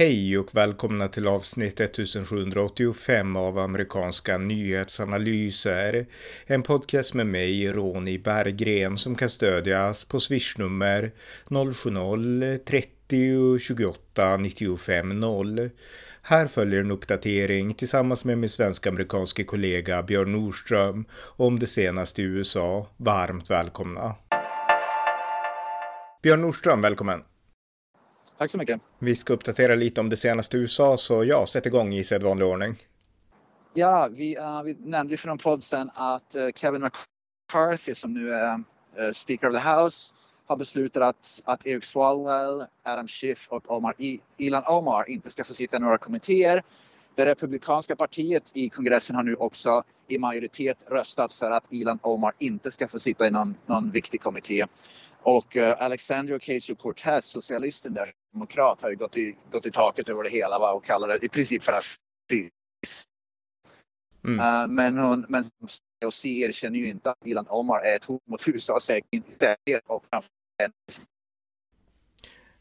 Hej och välkomna till avsnitt 1785 av amerikanska nyhetsanalyser. En podcast med mig, Ronny Berggren, som kan stödjas på swishnummer 070-30 28 95 0. Här följer en uppdatering tillsammans med min svensk-amerikanske kollega Björn Nordström om det senaste i USA. Varmt välkomna! Björn Nordström, välkommen! Tack så mycket. Vi ska uppdatera lite om det senaste USA, så ja, sätt igång i sedvanlig ordning. Ja, vi, uh, vi nämnde för en podd sen att uh, Kevin McCarthy som nu är uh, Speaker of the House har beslutat att, att Eric Swalwell, Adam Schiff och Omar, Ilan Omar inte ska få sitta i några kommittéer. Det republikanska partiet i kongressen har nu också i majoritet röstat för att Ilan Omar inte ska få sitta i någon, någon viktig kommitté. Och uh, Alexandria Ocasio-Cortez, socialisten där, demokrat, har ju gått i, gått i taket över det hela va? och kallar det i princip för rasism. Mm. Uh, men hon, men OC erkänner ju inte att Ilan Omar är ett hot mot USAs säkerhet och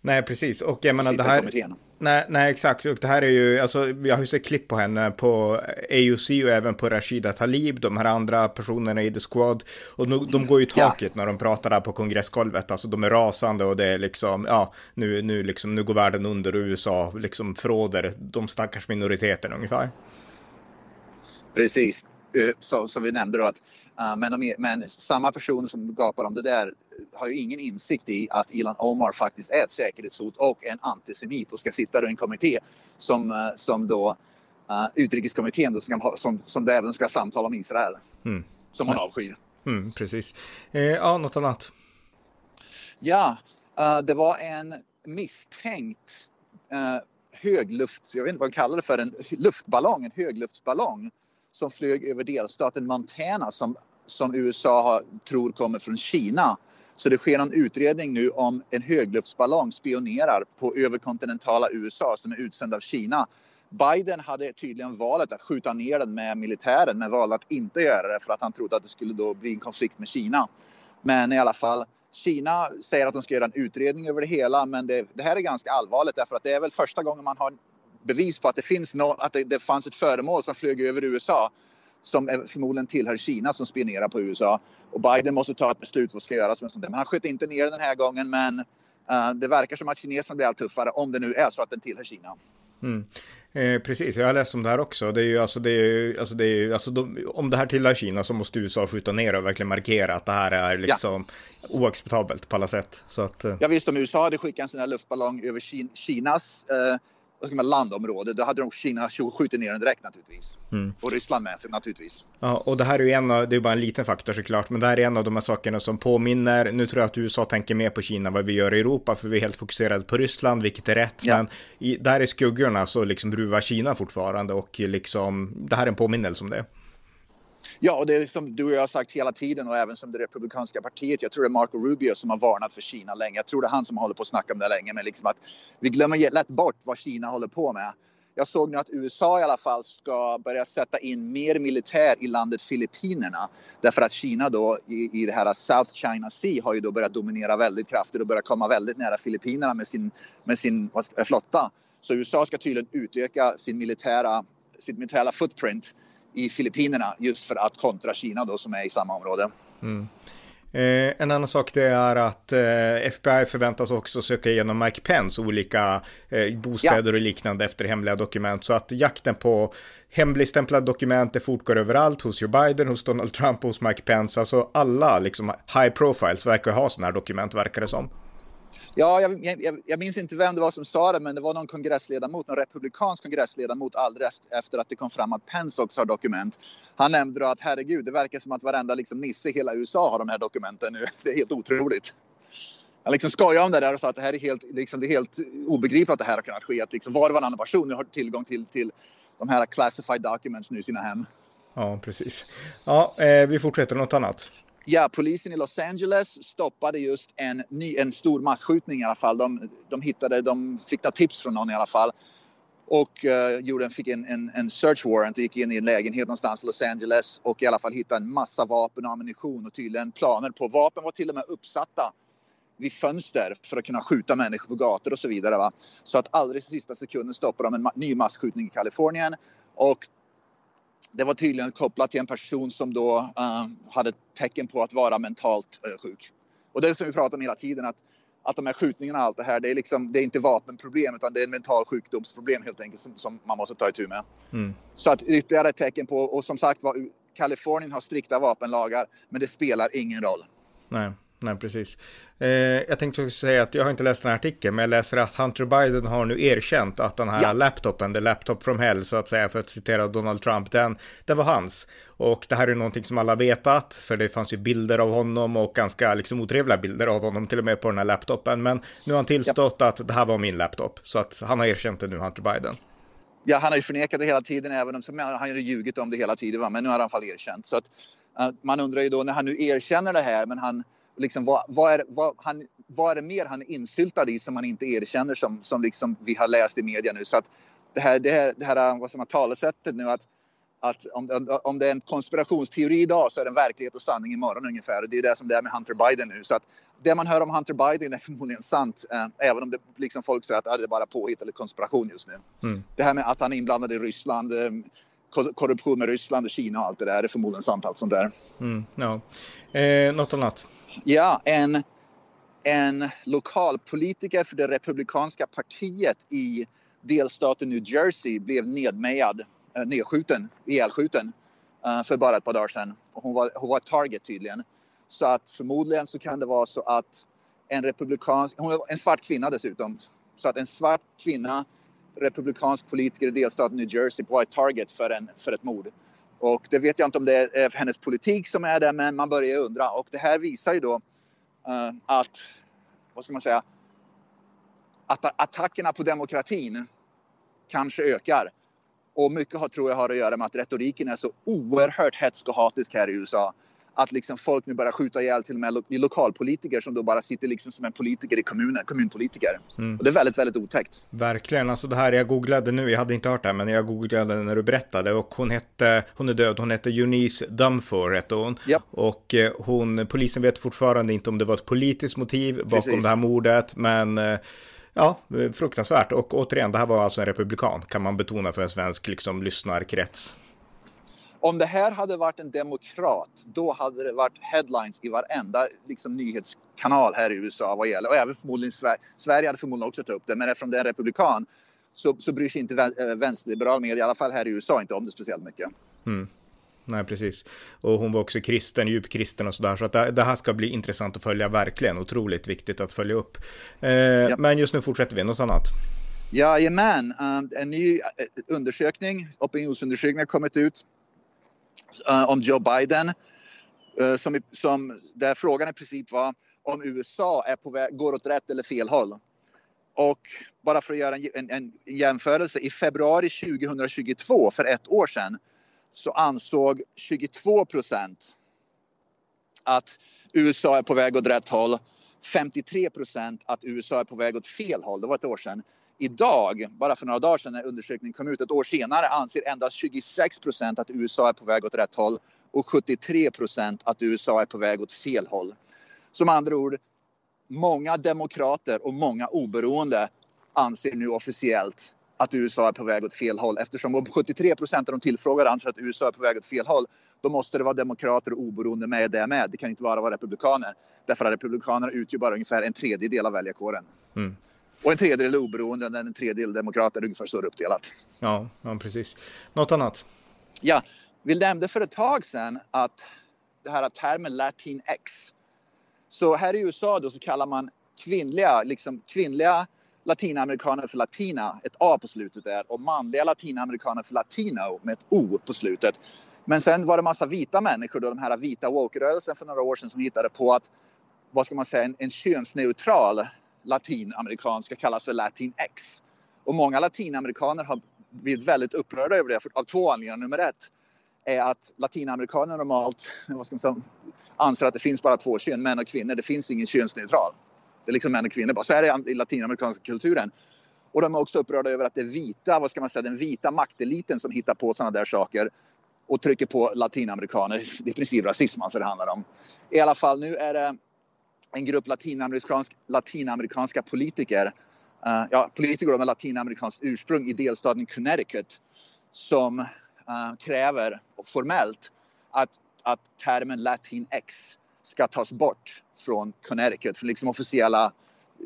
Nej, precis. Och jag menar det här... Nej, nej, exakt. Och det här är ju, alltså, jag har ju sett klipp på henne på AUC och även på Rashida Talib, de här andra personerna i The Squad. Och de, de går ju i taket ja. när de pratar där på kongressgolvet. Alltså de är rasande och det är liksom, ja, nu, nu, liksom, nu går världen under och USA liksom fråder de stackars minoriteterna ungefär. Precis, eh, så, som vi nämnde då att men, de, men, samma personer som gapar om det där har ju ingen insikt i att Ilan Omar faktiskt är ett säkerhetshot och en antisemit och ska sitta i en kommitté som, uh, som då uh, utrikeskommittén då, som, som, som det även ska samtala om Israel. Mm. Som hon avskyr. Mm, precis. Eh, ja, något annat? Ja, det var en misstänkt högluft, jag vet inte vad man kallar det för, en luftballong, en högluftsballong som flög över delstaten Montana som som USA har, tror kommer från Kina. Så det sker någon utredning nu om en högluftsballong spionerar på överkontinentala USA som är utsänd av Kina. Biden hade tydligen valet att skjuta ner den med militären men valde att inte göra det för att han trodde att det skulle då bli en konflikt med Kina. Men i alla fall, Kina säger att de ska göra en utredning över det hela men det, det här är ganska allvarligt därför att det är väl första gången man har bevis på att det finns no, att det, det fanns ett föremål som flög över USA som förmodligen tillhör Kina som spionerar på USA. Och Biden måste ta ett beslut vad ska göras med sånt där. Men han sköt inte ner den här gången men uh, det verkar som att kineserna blir allt tuffare om det nu är så att den tillhör Kina. Mm. Eh, precis, jag har läst om det här också. Det är ju alltså, det är, alltså, det är, alltså de, om det här tillhör Kina så måste USA skjuta ner och verkligen markera att det här är liksom ja. oacceptabelt på alla sätt. Så att, eh. Ja visst, om USA hade skickat en sån här luftballong över Kinas eh, vad ska man, landområde, då hade nog Kina skjutit ner den direkt naturligtvis. Mm. Och Ryssland med sig naturligtvis. Ja, och det här är ju en av, det är bara en liten faktor såklart, men det här är en av de här sakerna som påminner, nu tror jag att USA tänker mer på Kina vad vi gör i Europa, för vi är helt fokuserade på Ryssland, vilket är rätt, ja. men i, där i skuggorna så liksom ruvar Kina fortfarande och liksom, det här är en påminnelse om det. Ja, och det är som du och jag har sagt hela tiden och även som det republikanska partiet. Jag tror det är Marco Rubio som har varnat för Kina länge. Jag tror det är han som håller på att snacka om det länge. Men liksom att vi glömmer lätt bort vad Kina håller på med. Jag såg nu att USA i alla fall ska börja sätta in mer militär i landet Filippinerna. Därför att Kina då i, i det här South China Sea har ju då börjat dominera väldigt kraftigt och börjat komma väldigt nära Filippinerna med sin, med sin flotta. Så USA ska tydligen utöka sin militära, sitt militära footprint i Filippinerna just för att kontra Kina då som är i samma område. Mm. Eh, en annan sak det är att eh, FBI förväntas också söka igenom Mike Pence olika eh, bostäder ja. och liknande efter hemliga dokument. Så att jakten på hemligstämplade dokument det fortgår överallt hos Joe Biden, hos Donald Trump hos Mike Pence. Alltså alla liksom high profiles verkar ha sådana här dokument verkar det som. Ja, jag, jag, jag, minns inte vem det var som sa det, men det var någon kongressledamot, någon republikansk kongressledamot aldrig efter att det kom fram att Pence också har dokument. Han nämnde då att herregud, det verkar som att varenda liksom, nisse i hela USA har de här dokumenten nu. Det är helt otroligt. Han liksom skojade om det där och sa att det här är helt, liksom, det är helt obegripligt att det här har kunnat ske. Att liksom var och varannan person nu har tillgång till, till de här classified documents nu i sina hem. Ja, precis. Ja, eh, vi fortsätter något annat. Ja, polisen i Los Angeles stoppade just en, ny, en stor massskjutning i alla fall. De, de hittade, de fick ta tips från någon i alla fall. Och uh, gjorde, fick en, en, en search warrant och gick in i en lägenhet någonstans i Los Angeles och i alla fall hittade en massa vapen och ammunition och tydligen planer på vapen var till och med uppsatta vid fönster för att kunna skjuta människor på gator och så vidare. Va? Så att alldeles i sista sekunden stoppade de en ma ny massskjutning i Kalifornien. Och det var tydligen kopplat till en person som då uh, hade tecken på att vara mentalt uh, sjuk. Och det är som vi pratar om hela tiden att, att de här skjutningarna och allt det här, det är, liksom, det är inte vapenproblem utan det är en mental sjukdomsproblem helt enkelt som, som man måste ta itu med. Mm. Så att ytterligare ett tecken på, och som sagt var, Kalifornien har strikta vapenlagar men det spelar ingen roll. Nej. Nej, precis. Eh, jag tänkte också säga att jag har inte läst den här artikeln, men jag läser att Hunter Biden har nu erkänt att den här ja. laptopen, the laptop from hell, så att säga, för att citera Donald Trump, den, den var hans. Och det här är någonting som alla vetat, för det fanns ju bilder av honom och ganska liksom otrevliga bilder av honom till och med på den här laptopen. Men nu har han tillstått ja. att det här var min laptop, så att han har erkänt det nu, Hunter Biden. Ja, han har ju förnekat det hela tiden, även om han har ljugit om det hela tiden, va? men nu har han i alla fall erkänt. Så att, uh, man undrar ju då när han nu erkänner det här, men han liksom, vad, vad, är, vad, han, vad är det mer han är insyltad i som han inte erkänner som, som liksom vi har läst i media nu. Så att det här, det här, det här vad som man, talesättet nu att, att om, om det är en konspirationsteori idag så är det en verklighet och sanning imorgon ungefär. Och det är det som det är med Hunter Biden nu. Så att det man hör om Hunter Biden är förmodligen sant, eh, även om det liksom folk säger att ah, det är bara påhitt eller konspiration just nu. Mm. Det här med att han är inblandad i Ryssland, eh, korruption med Ryssland och Kina och allt det där är förmodligen sant allt sånt där. Mm, no. eh, något annat? Ja, en, en lokalpolitiker för det republikanska partiet i delstaten New Jersey blev nedmejad, äh, nedskjuten, ihjälskjuten äh, för bara ett par dagar sedan. Hon var, hon var target tydligen. Så att förmodligen så kan det vara så att en republikansk, hon är en svart kvinna dessutom, så att en svart kvinna, republikansk politiker i delstaten New Jersey var ett target för, en, för ett mord. Och det vet jag inte om det är hennes politik som är det, men man börjar undra. Och det här visar ju då uh, att, vad ska man säga, att attackerna på demokratin kanske ökar. Och mycket har, tror jag har att göra med att retoriken är så oerhört hätsk och hatisk här i USA att liksom folk nu börjar skjuta ihjäl till och med lo lokalpolitiker som då bara sitter liksom som en politiker i kommunen, kommunpolitiker. Mm. Och det är väldigt, väldigt otäckt. Verkligen, alltså det här jag googlade nu, jag hade inte hört det här, men jag googlade när du berättade och hon hette, hon är död, hon hette Eunice Dumfor hette hon. Yep. Och eh, hon, polisen vet fortfarande inte om det var ett politiskt motiv bakom Precis. det här mordet, men eh, Ja, fruktansvärt. Och återigen, det här var alltså en republikan, kan man betona för en svensk liksom, lyssnarkrets. Om det här hade varit en demokrat, då hade det varit headlines i varenda liksom, nyhetskanal här i USA vad gäller, och även förmodligen Sverige. Sverige hade förmodligen också tagit upp det, men eftersom det är en republikan så, så bryr sig inte eh, vänsterliberal media, i alla fall här i USA, inte om det speciellt mycket. Mm. Nej, precis. Och hon var också kristen, djup kristen och sådär. Så att det, det, här ska bli intressant att följa, verkligen. Otroligt viktigt att följa upp. Eh, ja. Men just nu fortsätter vi, något annat? Jajamän, um, en ny eh, undersökning, opinionsundersökning har kommit ut Eh, om Joe Biden. Uh, som, som, där frågan i princip var om USA är på väg, går åt rätt eller fel håll. Och bara för att göra en, en, en jämförelse, i februari 2022, för ett år sedan, så ansåg 22 procent att USA är på väg åt rätt håll. 53 procent att USA är på väg åt fel håll. Det var ett år sedan. Idag, bara för några dagar sedan när undersökningen kom ut, ett år senare anser endast 26 procent att USA är på väg åt rätt håll och 73 procent att USA är på väg åt fel håll. Som andra ord, många demokrater och många oberoende anser nu officiellt att USA är på väg åt fel håll. Eftersom 73 procent av de tillfrågade anser att USA är på väg åt fel håll, då måste det vara demokrater och oberoende med det med. Det kan inte bara vara republikaner. Därför att republikaner utgör bara ungefär en tredjedel av väljarkåren. Mm. Och en tredjedel oberoende och en tredjedel demokrater, ungefär så uppdelat. Ja, ja, precis. Något annat? Ja, vi nämnde för ett tag sedan att det här termen latinx. Så här i USA då så kallar man kvinnliga, liksom kvinnliga latinamerikaner för latina, ett A på slutet där, och manliga latinamerikaner för latino med ett O på slutet. Men sen var det massa vita människor, då, de här vita woke-rörelsen för några år sedan som hittade på att, vad ska man säga, en, en könsneutral latinamerikanska, kallas för latinx. Och många latinamerikaner har blivit väldigt upprörda över det av två anledningar. Nummer ett är att latinamerikaner normalt vad ska man säga, anser att det finns bara två kön, män och kvinnor. Det finns ingen könsneutral. Det är liksom män och kvinnor bara. Så är det i latinamerikanska kulturen. Och de är också upprörda över att det är vita, vad ska man säga, den vita makteliten som hittar på sådana där saker och trycker på latinamerikaner. Det är i princip rasism alltså det handlar om. I alla fall nu är det en grupp latinamerikansk, latinamerikanska politiker, uh, ja, politiker med latinamerikanskt ursprung i delstaten Connecticut som uh, kräver formellt att, att termen latinx ska tas bort från Connecticut, från liksom officiella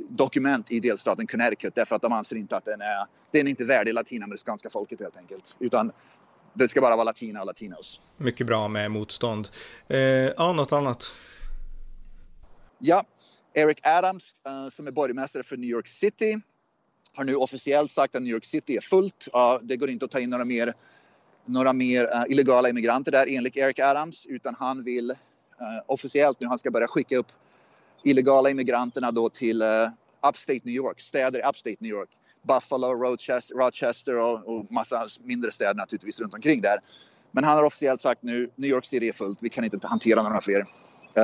dokument i delstaten Connecticut därför att de anser inte att den är, den är inte värdig latinamerikanska folket helt enkelt. Utan det ska bara vara latina och latinos. Mycket bra med motstånd. Eh, ja, något annat? Ja, Eric Adams eh, som är borgmästare för New York City har nu officiellt sagt att New York City är fullt. Det går inte att ta in några mer, några mer eh, illegala immigranter där enligt Eric Adams utan han vill eh, officiellt nu, han ska börja skicka upp illegala immigranterna då till Upstate New York, städer i Upstate New York. Buffalo, Rochester, Rochester och, och massa mindre städer naturligtvis runt omkring där. Men han har officiellt sagt nu, New York City är fullt, vi kan inte hantera några fler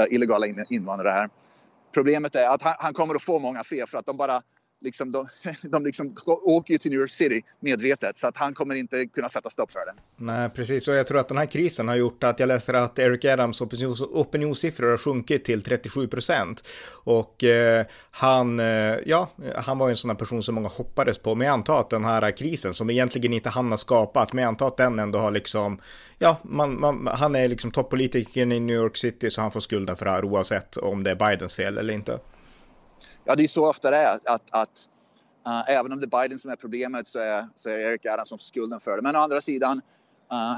illegala invandrare här. Problemet är att han, han, kommer att få många fler för att de bara liksom, de, de liksom åker ju till New York City medvetet så att han kommer inte kunna sätta stopp för det. Nej, precis. Och jag tror att den här krisen har gjort att jag läser att Eric Adams opinions, opinionssiffror har sjunkit till 37 procent. Och eh, han, eh, ja, han var ju en sån här person som många hoppades på. Men jag antar att den här krisen som egentligen inte han har skapat, men jag antar att den ändå har liksom, ja, man, man, han är liksom toppolitikern i New York City så han får skulden för det här oavsett om det är Bidens fel eller inte. Ja, det är så ofta det är. Att, att uh, även om det är Biden som är problemet så är, så är Eric Adams som skulden för det. Men å andra sidan, uh,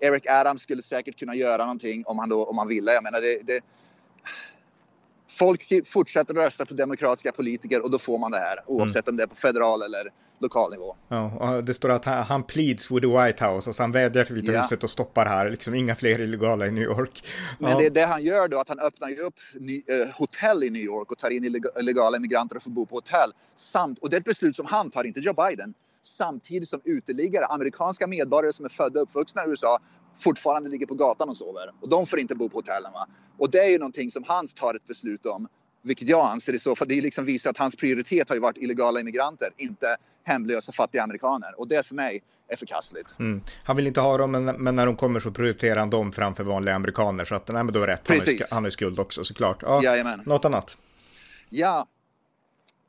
Eric Adams skulle säkert kunna göra någonting om han, då, om han ville. Jag menar, det, det, folk fortsätter rösta på demokratiska politiker och då får man det här oavsett mm. om det är på federal eller lokal nivå. Ja, det står att han, han pleads with the White House, alltså han vädjar till Vita ja. huset och stoppar här, liksom inga fler illegala i New York. Men ja. det är det han gör då, att han öppnar ju upp ny, eh, hotell i New York och tar in illegala immigranter och får bo på hotell. Samt, och det är ett beslut som han tar, inte Joe Biden. Samtidigt som uteliggare, amerikanska medborgare som är födda och uppvuxna i USA fortfarande ligger på gatan och sover. Och de får inte bo på hotellen. Va? Och det är ju någonting som han tar ett beslut om. Vilket jag anser i så fall, det liksom visar att hans prioritet har ju varit illegala immigranter, inte hemlösa fattiga amerikaner. Och det för mig är förkastligt. Mm. Han vill inte ha dem, men, men, när de kommer så prioriterar han dem framför vanliga amerikaner. Så att, nej men då är rätt, Precis. han har skuld också såklart. Ja, Jajamän. Något annat? Ja,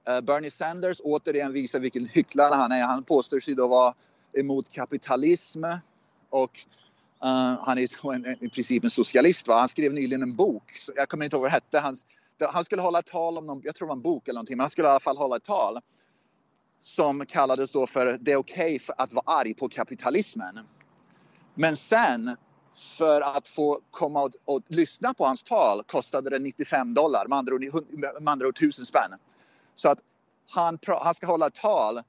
uh, Bernie Sanders återigen visar vilken hycklare han är. Han påstår sig då vara emot kapitalism och Uh, han är en, i princip en socialist. Va? Han skrev nyligen en bok. Jag kommer inte ihåg vad det hette. Han, han skulle hålla ett tal om någon, jag tror det var en bok eller någonting, men han skulle i alla fall hålla ett tal som kallades då för det är okej okay att vara arg på kapitalismen. Men sen för att få komma och, och, lyssna på hans tal kostade det 95 dollar, med andra ord, med andra ord 1000 spänn. Så att han, han ska hålla ett tal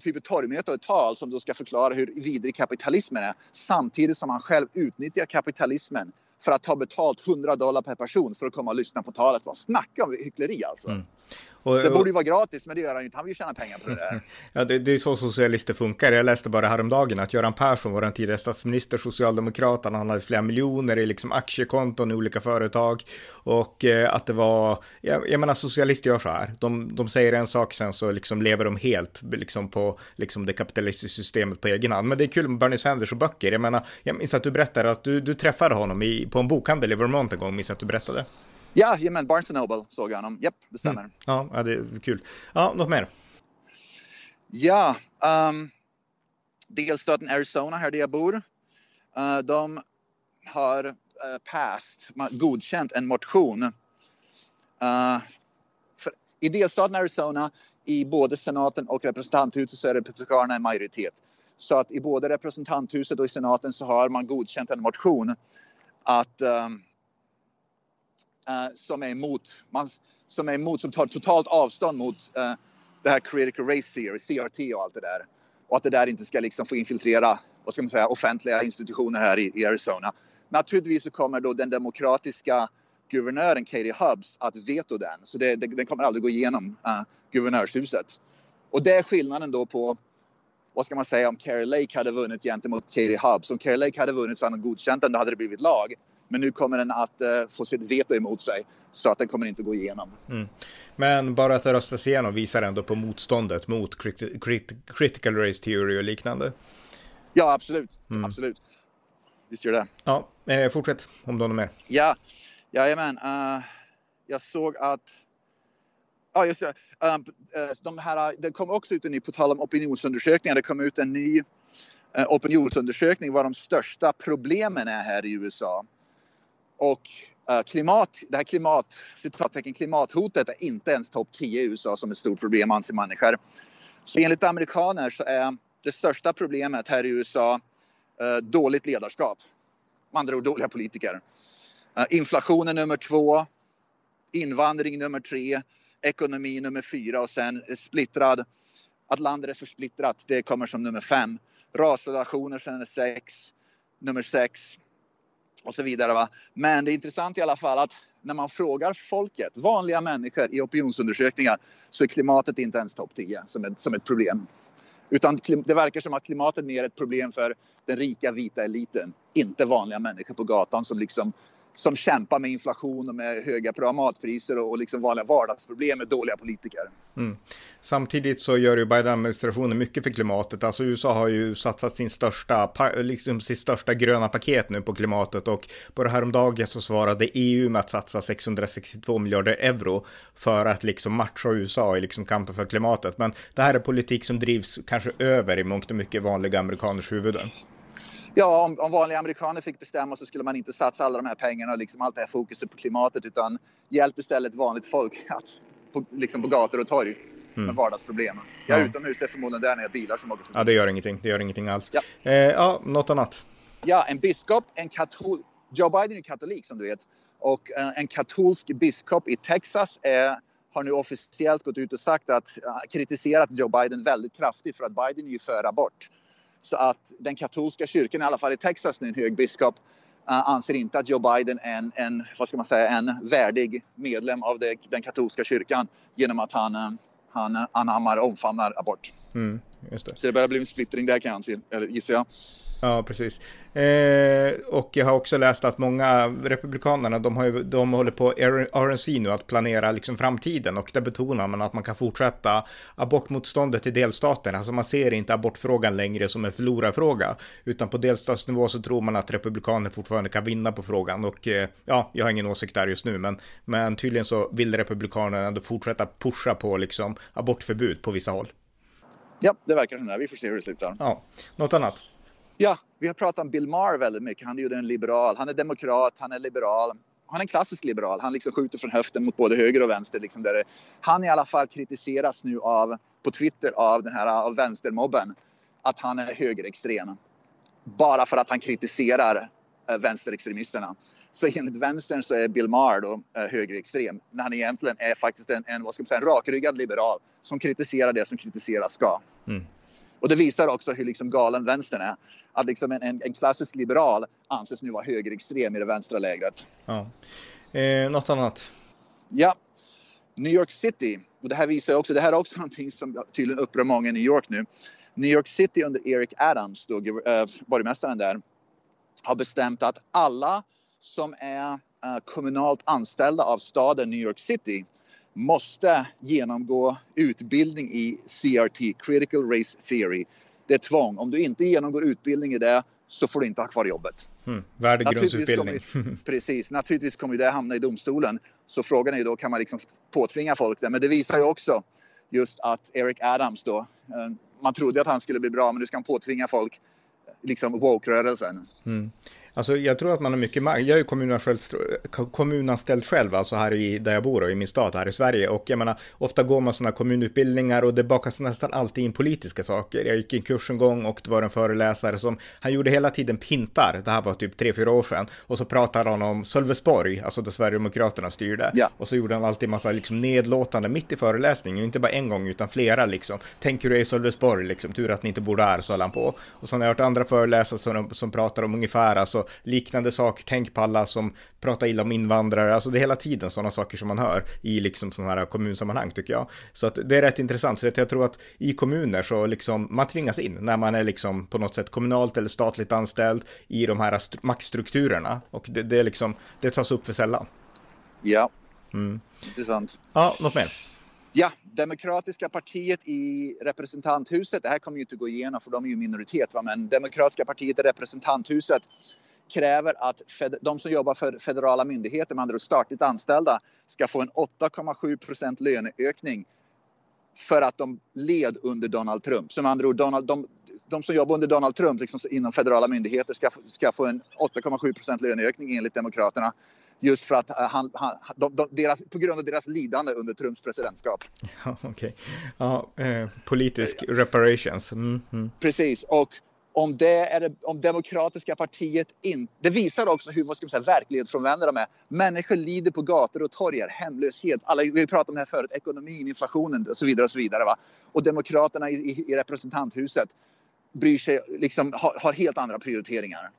typ ett torgmöte och ett tal som då ska förklara hur vidrig kapitalismen är samtidigt som han själv utnyttjar kapitalismen för att ta betalt 100 dollar per person för att komma och lyssna på talet. Snacka om hyckleri alltså. Mm. Och, det borde ju vara gratis, men det gör han inte. Han vill ju tjäna pengar på det där. Ja, det, det är så socialister funkar. Jag läste bara häromdagen att Göran Persson, vår tidigare statsminister, socialdemokrat, han hade flera miljoner i liksom aktiekonton i olika företag och eh, att det var, jag, jag menar socialister gör så här. De, de säger en sak, sen så liksom lever de helt liksom på liksom det kapitalistiska systemet på egen hand. Men det är kul med Bernie Sanders och böcker. Jag menar, jag minns att du berättade att du, du träffade honom i, på en bokhandel i Vermont en gång, minns att du berättade. Ja, men Barnes Noble såg jag honom. Japp, det stämmer. Mm. Ja, det är kul. Ja, något mer? Ja, um, delstaten Arizona, här där jag bor. Uh, de har uh, passed, godkänt en motion. Uh, för, I delstaten Arizona, i både senaten och representanthuset så är republikanerna en majoritet. Så att i både representanthuset och i senaten så har man godkänt en motion att um, uh, som är emot, man, som är emot, som tar totalt avstånd mot uh, det här critical race theory, CRT och allt det där. Och att det där inte ska liksom få infiltrera, vad ska man säga, offentliga institutioner här i, i Arizona. Naturligtvis så kommer då den demokratiska guvernören Katie Hubbs att veto den. Så det, det, den kommer aldrig gå igenom uh, guvernörshuset. Och det är skillnaden då på vad ska man säga om Carrie Lake hade vunnit gentemot Katie Hubbs. Om Carrie Lake hade vunnit så hade hon godkänt den, då hade det blivit lag. Men nu kommer den att uh, få sitt veto emot sig så att den kommer inte gå igenom. Mm. Men bara att det röstas igenom visar ändå på motståndet mot crit crit critical race theory och liknande. Ja, absolut. Mm. Absolut. Visst gör det. Ja, eh, fortsätt om du har något mer. Ja, jajamän. Uh, jag såg att Ja, just det. Um, de här, det kom också ut en ny, på tal om opinionsundersökningar, det kom ut en ny opinionsundersökning vad de största problemen är här i USA. Och eh, klimat, det här klimat, citattecken, klimathotet är inte ens topp 10 i USA som ett stort problem anser människor. Så enligt amerikaner så är det största problemet här i USA eh, dåligt ledarskap. Med andra ord dåliga politiker. Eh, inflationen nummer två, invandring nummer tre, ekonomi nummer fyra och sen splittrad. Att landet är för splittrat, det kommer som nummer fem. Rasrelationer sen är sex, nummer sex och så vidare. Va? Men det är intressant i alla fall att när man frågar folket, vanliga människor i opinionsundersökningar så är klimatet inte ens topp 10 som ett, som ett problem. Utan det verkar som att klimatet mer är ett problem för den rika vita eliten, inte vanliga människor på gatan som liksom som kämpar med inflation och med höga matpriser och, liksom vanliga vardagsproblem med dåliga politiker. Mm. Samtidigt så gör ju Biden-administrationen mycket för klimatet. Alltså USA har ju satsat sin största, liksom sitt största gröna paket nu på klimatet och på det här om dagen så svarade EU med att satsa 662 miljarder euro för att liksom matcha USA i liksom kampen för klimatet. Men det här är politik som drivs kanske över i mångt och mycket vanliga amerikaners huvuden. Ja, om, om, vanliga amerikaner fick bestämma så skulle man inte satsa alla de här pengarna och liksom allt det här fokuset på klimatet utan hjälp istället vanligt folk att, på, liksom på gator och torg mm. med vardagsproblem. Är ja. utomhus, är förmodligen där när jag bilar som åker förbi. Ja, det gör ingenting. Det gör ingenting alls. Ja, eh, ja något annat? Ja, en biskop, en katol... Joe Biden är katolik som du vet och eh, en katolsk biskop i Texas är har nu officiellt gått ut och sagt att uh, kritiserat Joe Biden väldigt kraftigt för att Biden är ju för abort. Så att den katolska kyrkan, i alla fall i Texas nu, en hög biskop, uh, anser inte att Joe Biden är en, en, vad ska man säga, en värdig medlem av det, den katolska kyrkan genom att han, uh, han anammar och omfamnar abort. Mm, det. Så det börjar bli en splittring där kan jag gissar jag. Ja, precis. Eh, och jag har också läst att många republikanerna, de, har ju, de håller på RNC nu att planera liksom framtiden och där betonar man att man kan fortsätta abortmotståndet i delstaterna. Alltså man ser inte abortfrågan längre som en förlorarfråga, utan på delstatsnivå så tror man att republikaner fortfarande kan vinna på frågan och eh, ja, jag har ingen åsikt där just nu, men, men tydligen så vill republikanerna ändå fortsätta pusha på liksom abortförbud på vissa håll. Ja, det verkar som det. Vi får se hur det slutar. Ja, något annat? Ja, vi har pratat om Bill Maher väldigt mycket. Han är ju en liberal. Han är demokrat, han är liberal. Han är en klassisk liberal. Han liksom skjuter från höften mot både höger och vänster. Liksom där han i alla fall kritiseras nu av, på Twitter av den här av vänstermobben att han är högerextrem. Bara för att han kritiserar vänsterextremisterna. Så enligt vänstern så är Bill Maher då äh, högerextrem när han egentligen är faktiskt en, en, vad ska man säga, en rakryggad liberal som kritiserar det som kritiseras ska. Mm. Och det visar också hur liksom galen vänstern är att liksom en, en, en, klassisk liberal anses nu vara högerextrem i det vänstra lägret. Ja. Eh, något annat? Ja. New York City, och det här visar också, det här är också någonting som tydligen upprör många i New York nu. New York City under Eric Adams, då, äh, borgmästaren där, har bestämt att alla som är äh, kommunalt anställda av staden New York City måste genomgå utbildning i CRT, Critical Race Theory det är tvång. Om du inte genomgår utbildning i det så får du inte ha kvar jobbet. Mm, värdegrundsutbildning. precis, naturligtvis kommer det hamna i domstolen. Så frågan är ju då, kan man liksom påtvinga folk det? Men det visar ju också just att Eric Adams då, eh, man trodde att han skulle bli bra, men nu ska han påtvinga folk liksom woke-rörelsen. Mm. Alltså jag tror att man har mycket makt. Jag är ju kommunanställd, själv, alltså här i, där jag bor och i min stad här i Sverige. Och jag menar, ofta går man sådana kommunutbildningar och det bakas nästan alltid in politiska saker. Jag gick en kurs en gång och det var en föreläsare som, han gjorde hela tiden pintar, det här var typ tre, fyra år sedan. Och så pratade han om Sölvesborg, alltså där Sverigedemokraterna styrde. Ja. Och så gjorde han alltid massa liksom nedlåtande mitt i föreläsningen, inte bara en gång utan flera liksom. Tänker du i Sölvesborg liksom, tur att ni inte bor där, så höll han på. Och så har jag hört andra föreläsare som, som pratar om ungefär, alltså liknande saker. Tänk på alla som pratar illa om invandrare. Alltså det är hela tiden sådana saker som man hör i liksom sådana här kommunsammanhang tycker jag. Så att det är rätt intressant. Så att jag tror att i kommuner så liksom man tvingas in när man är liksom på något sätt kommunalt eller statligt anställd i de här maktstrukturerna. Och det, det är liksom, det tas upp för sällan. Ja, mm. intressant. Ja, något mer? Ja, Demokratiska partiet i representanthuset, det här kommer ju inte gå igenom för de är ju minoritet, va? men Demokratiska partiet i representanthuset kräver att de som jobbar för federala myndigheter, med andra ord statligt anställda, ska få en 8,7 procent löneökning för att de led under Donald Trump. Som andra ord, Donald, de, de som jobbar under Donald Trump liksom inom federala myndigheter ska, ska få en 8,7 procent löneökning enligt Demokraterna. Just för att eh, han, han, de, de, deras, på grund av deras lidande under Trumps presidentskap. Ja, okay. ja eh, politisk reparations. Mm, mm. Precis, och om det är det, om demokratiska partiet inte... Det visar också hur vad ska man säga, verklighetsfrånvända de är. Människor lider på gator och torg, hemlöshet. Alla, vi pratade om det här förut, ekonomin, inflationen och så vidare. Och så vidare va? Och demokraterna i, i, i representanthuset bryr sig, liksom, har, har, helt andra prioriteringar.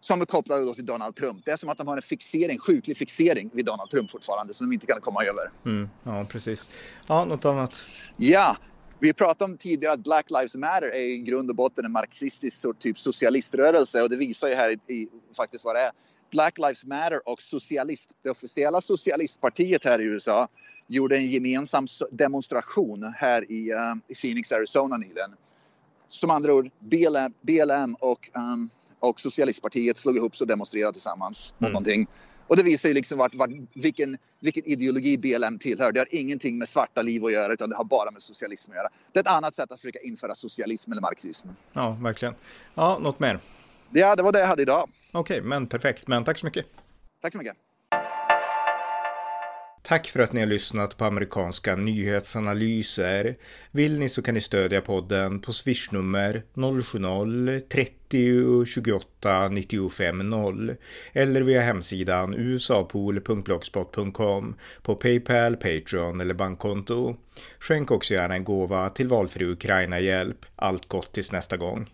Som är kopplade då till Donald Trump. Det är som att de har en fixering, sjuklig fixering vid Donald Trump fortfarande som de inte kan komma över. Mm, ja, precis. Ja, något annat? Ja, vi pratade om tidigare att Black Lives Matter är i grund och botten en marxistisk typ socialiströrelse och det visar ju här i, i faktiskt vad det är. Black Lives Matter och socialist, det officiella socialistpartiet här i USA gjorde en gemensam demonstration här i, uh, i Phoenix, Arizona nyligen. Som andra ord, BLM, BLM och, um, och socialistpartiet slog ihop sig och demonstrerade tillsammans mot mm. någonting. Och det visar ju liksom vart, vart, vilken, vilken ideologi BLM tillhör. Det har ingenting med svarta liv att göra utan det har bara med socialism att göra. Det är ett annat sätt att försöka införa socialism eller marxism. Ja, verkligen. Ja, något mer? Ja, det var det jag hade idag. Okej, okay, men perfekt. Men tack så mycket. Tack så mycket. Tack för att ni har lyssnat på amerikanska nyhetsanalyser. Vill ni så kan ni stödja podden på swishnummer 070-30 28 95 0 eller via hemsidan usapool.blogspot.com på Paypal, Patreon eller bankkonto. Skänk också gärna en gåva till valfri Ukraina-hjälp. Allt gott tills nästa gång.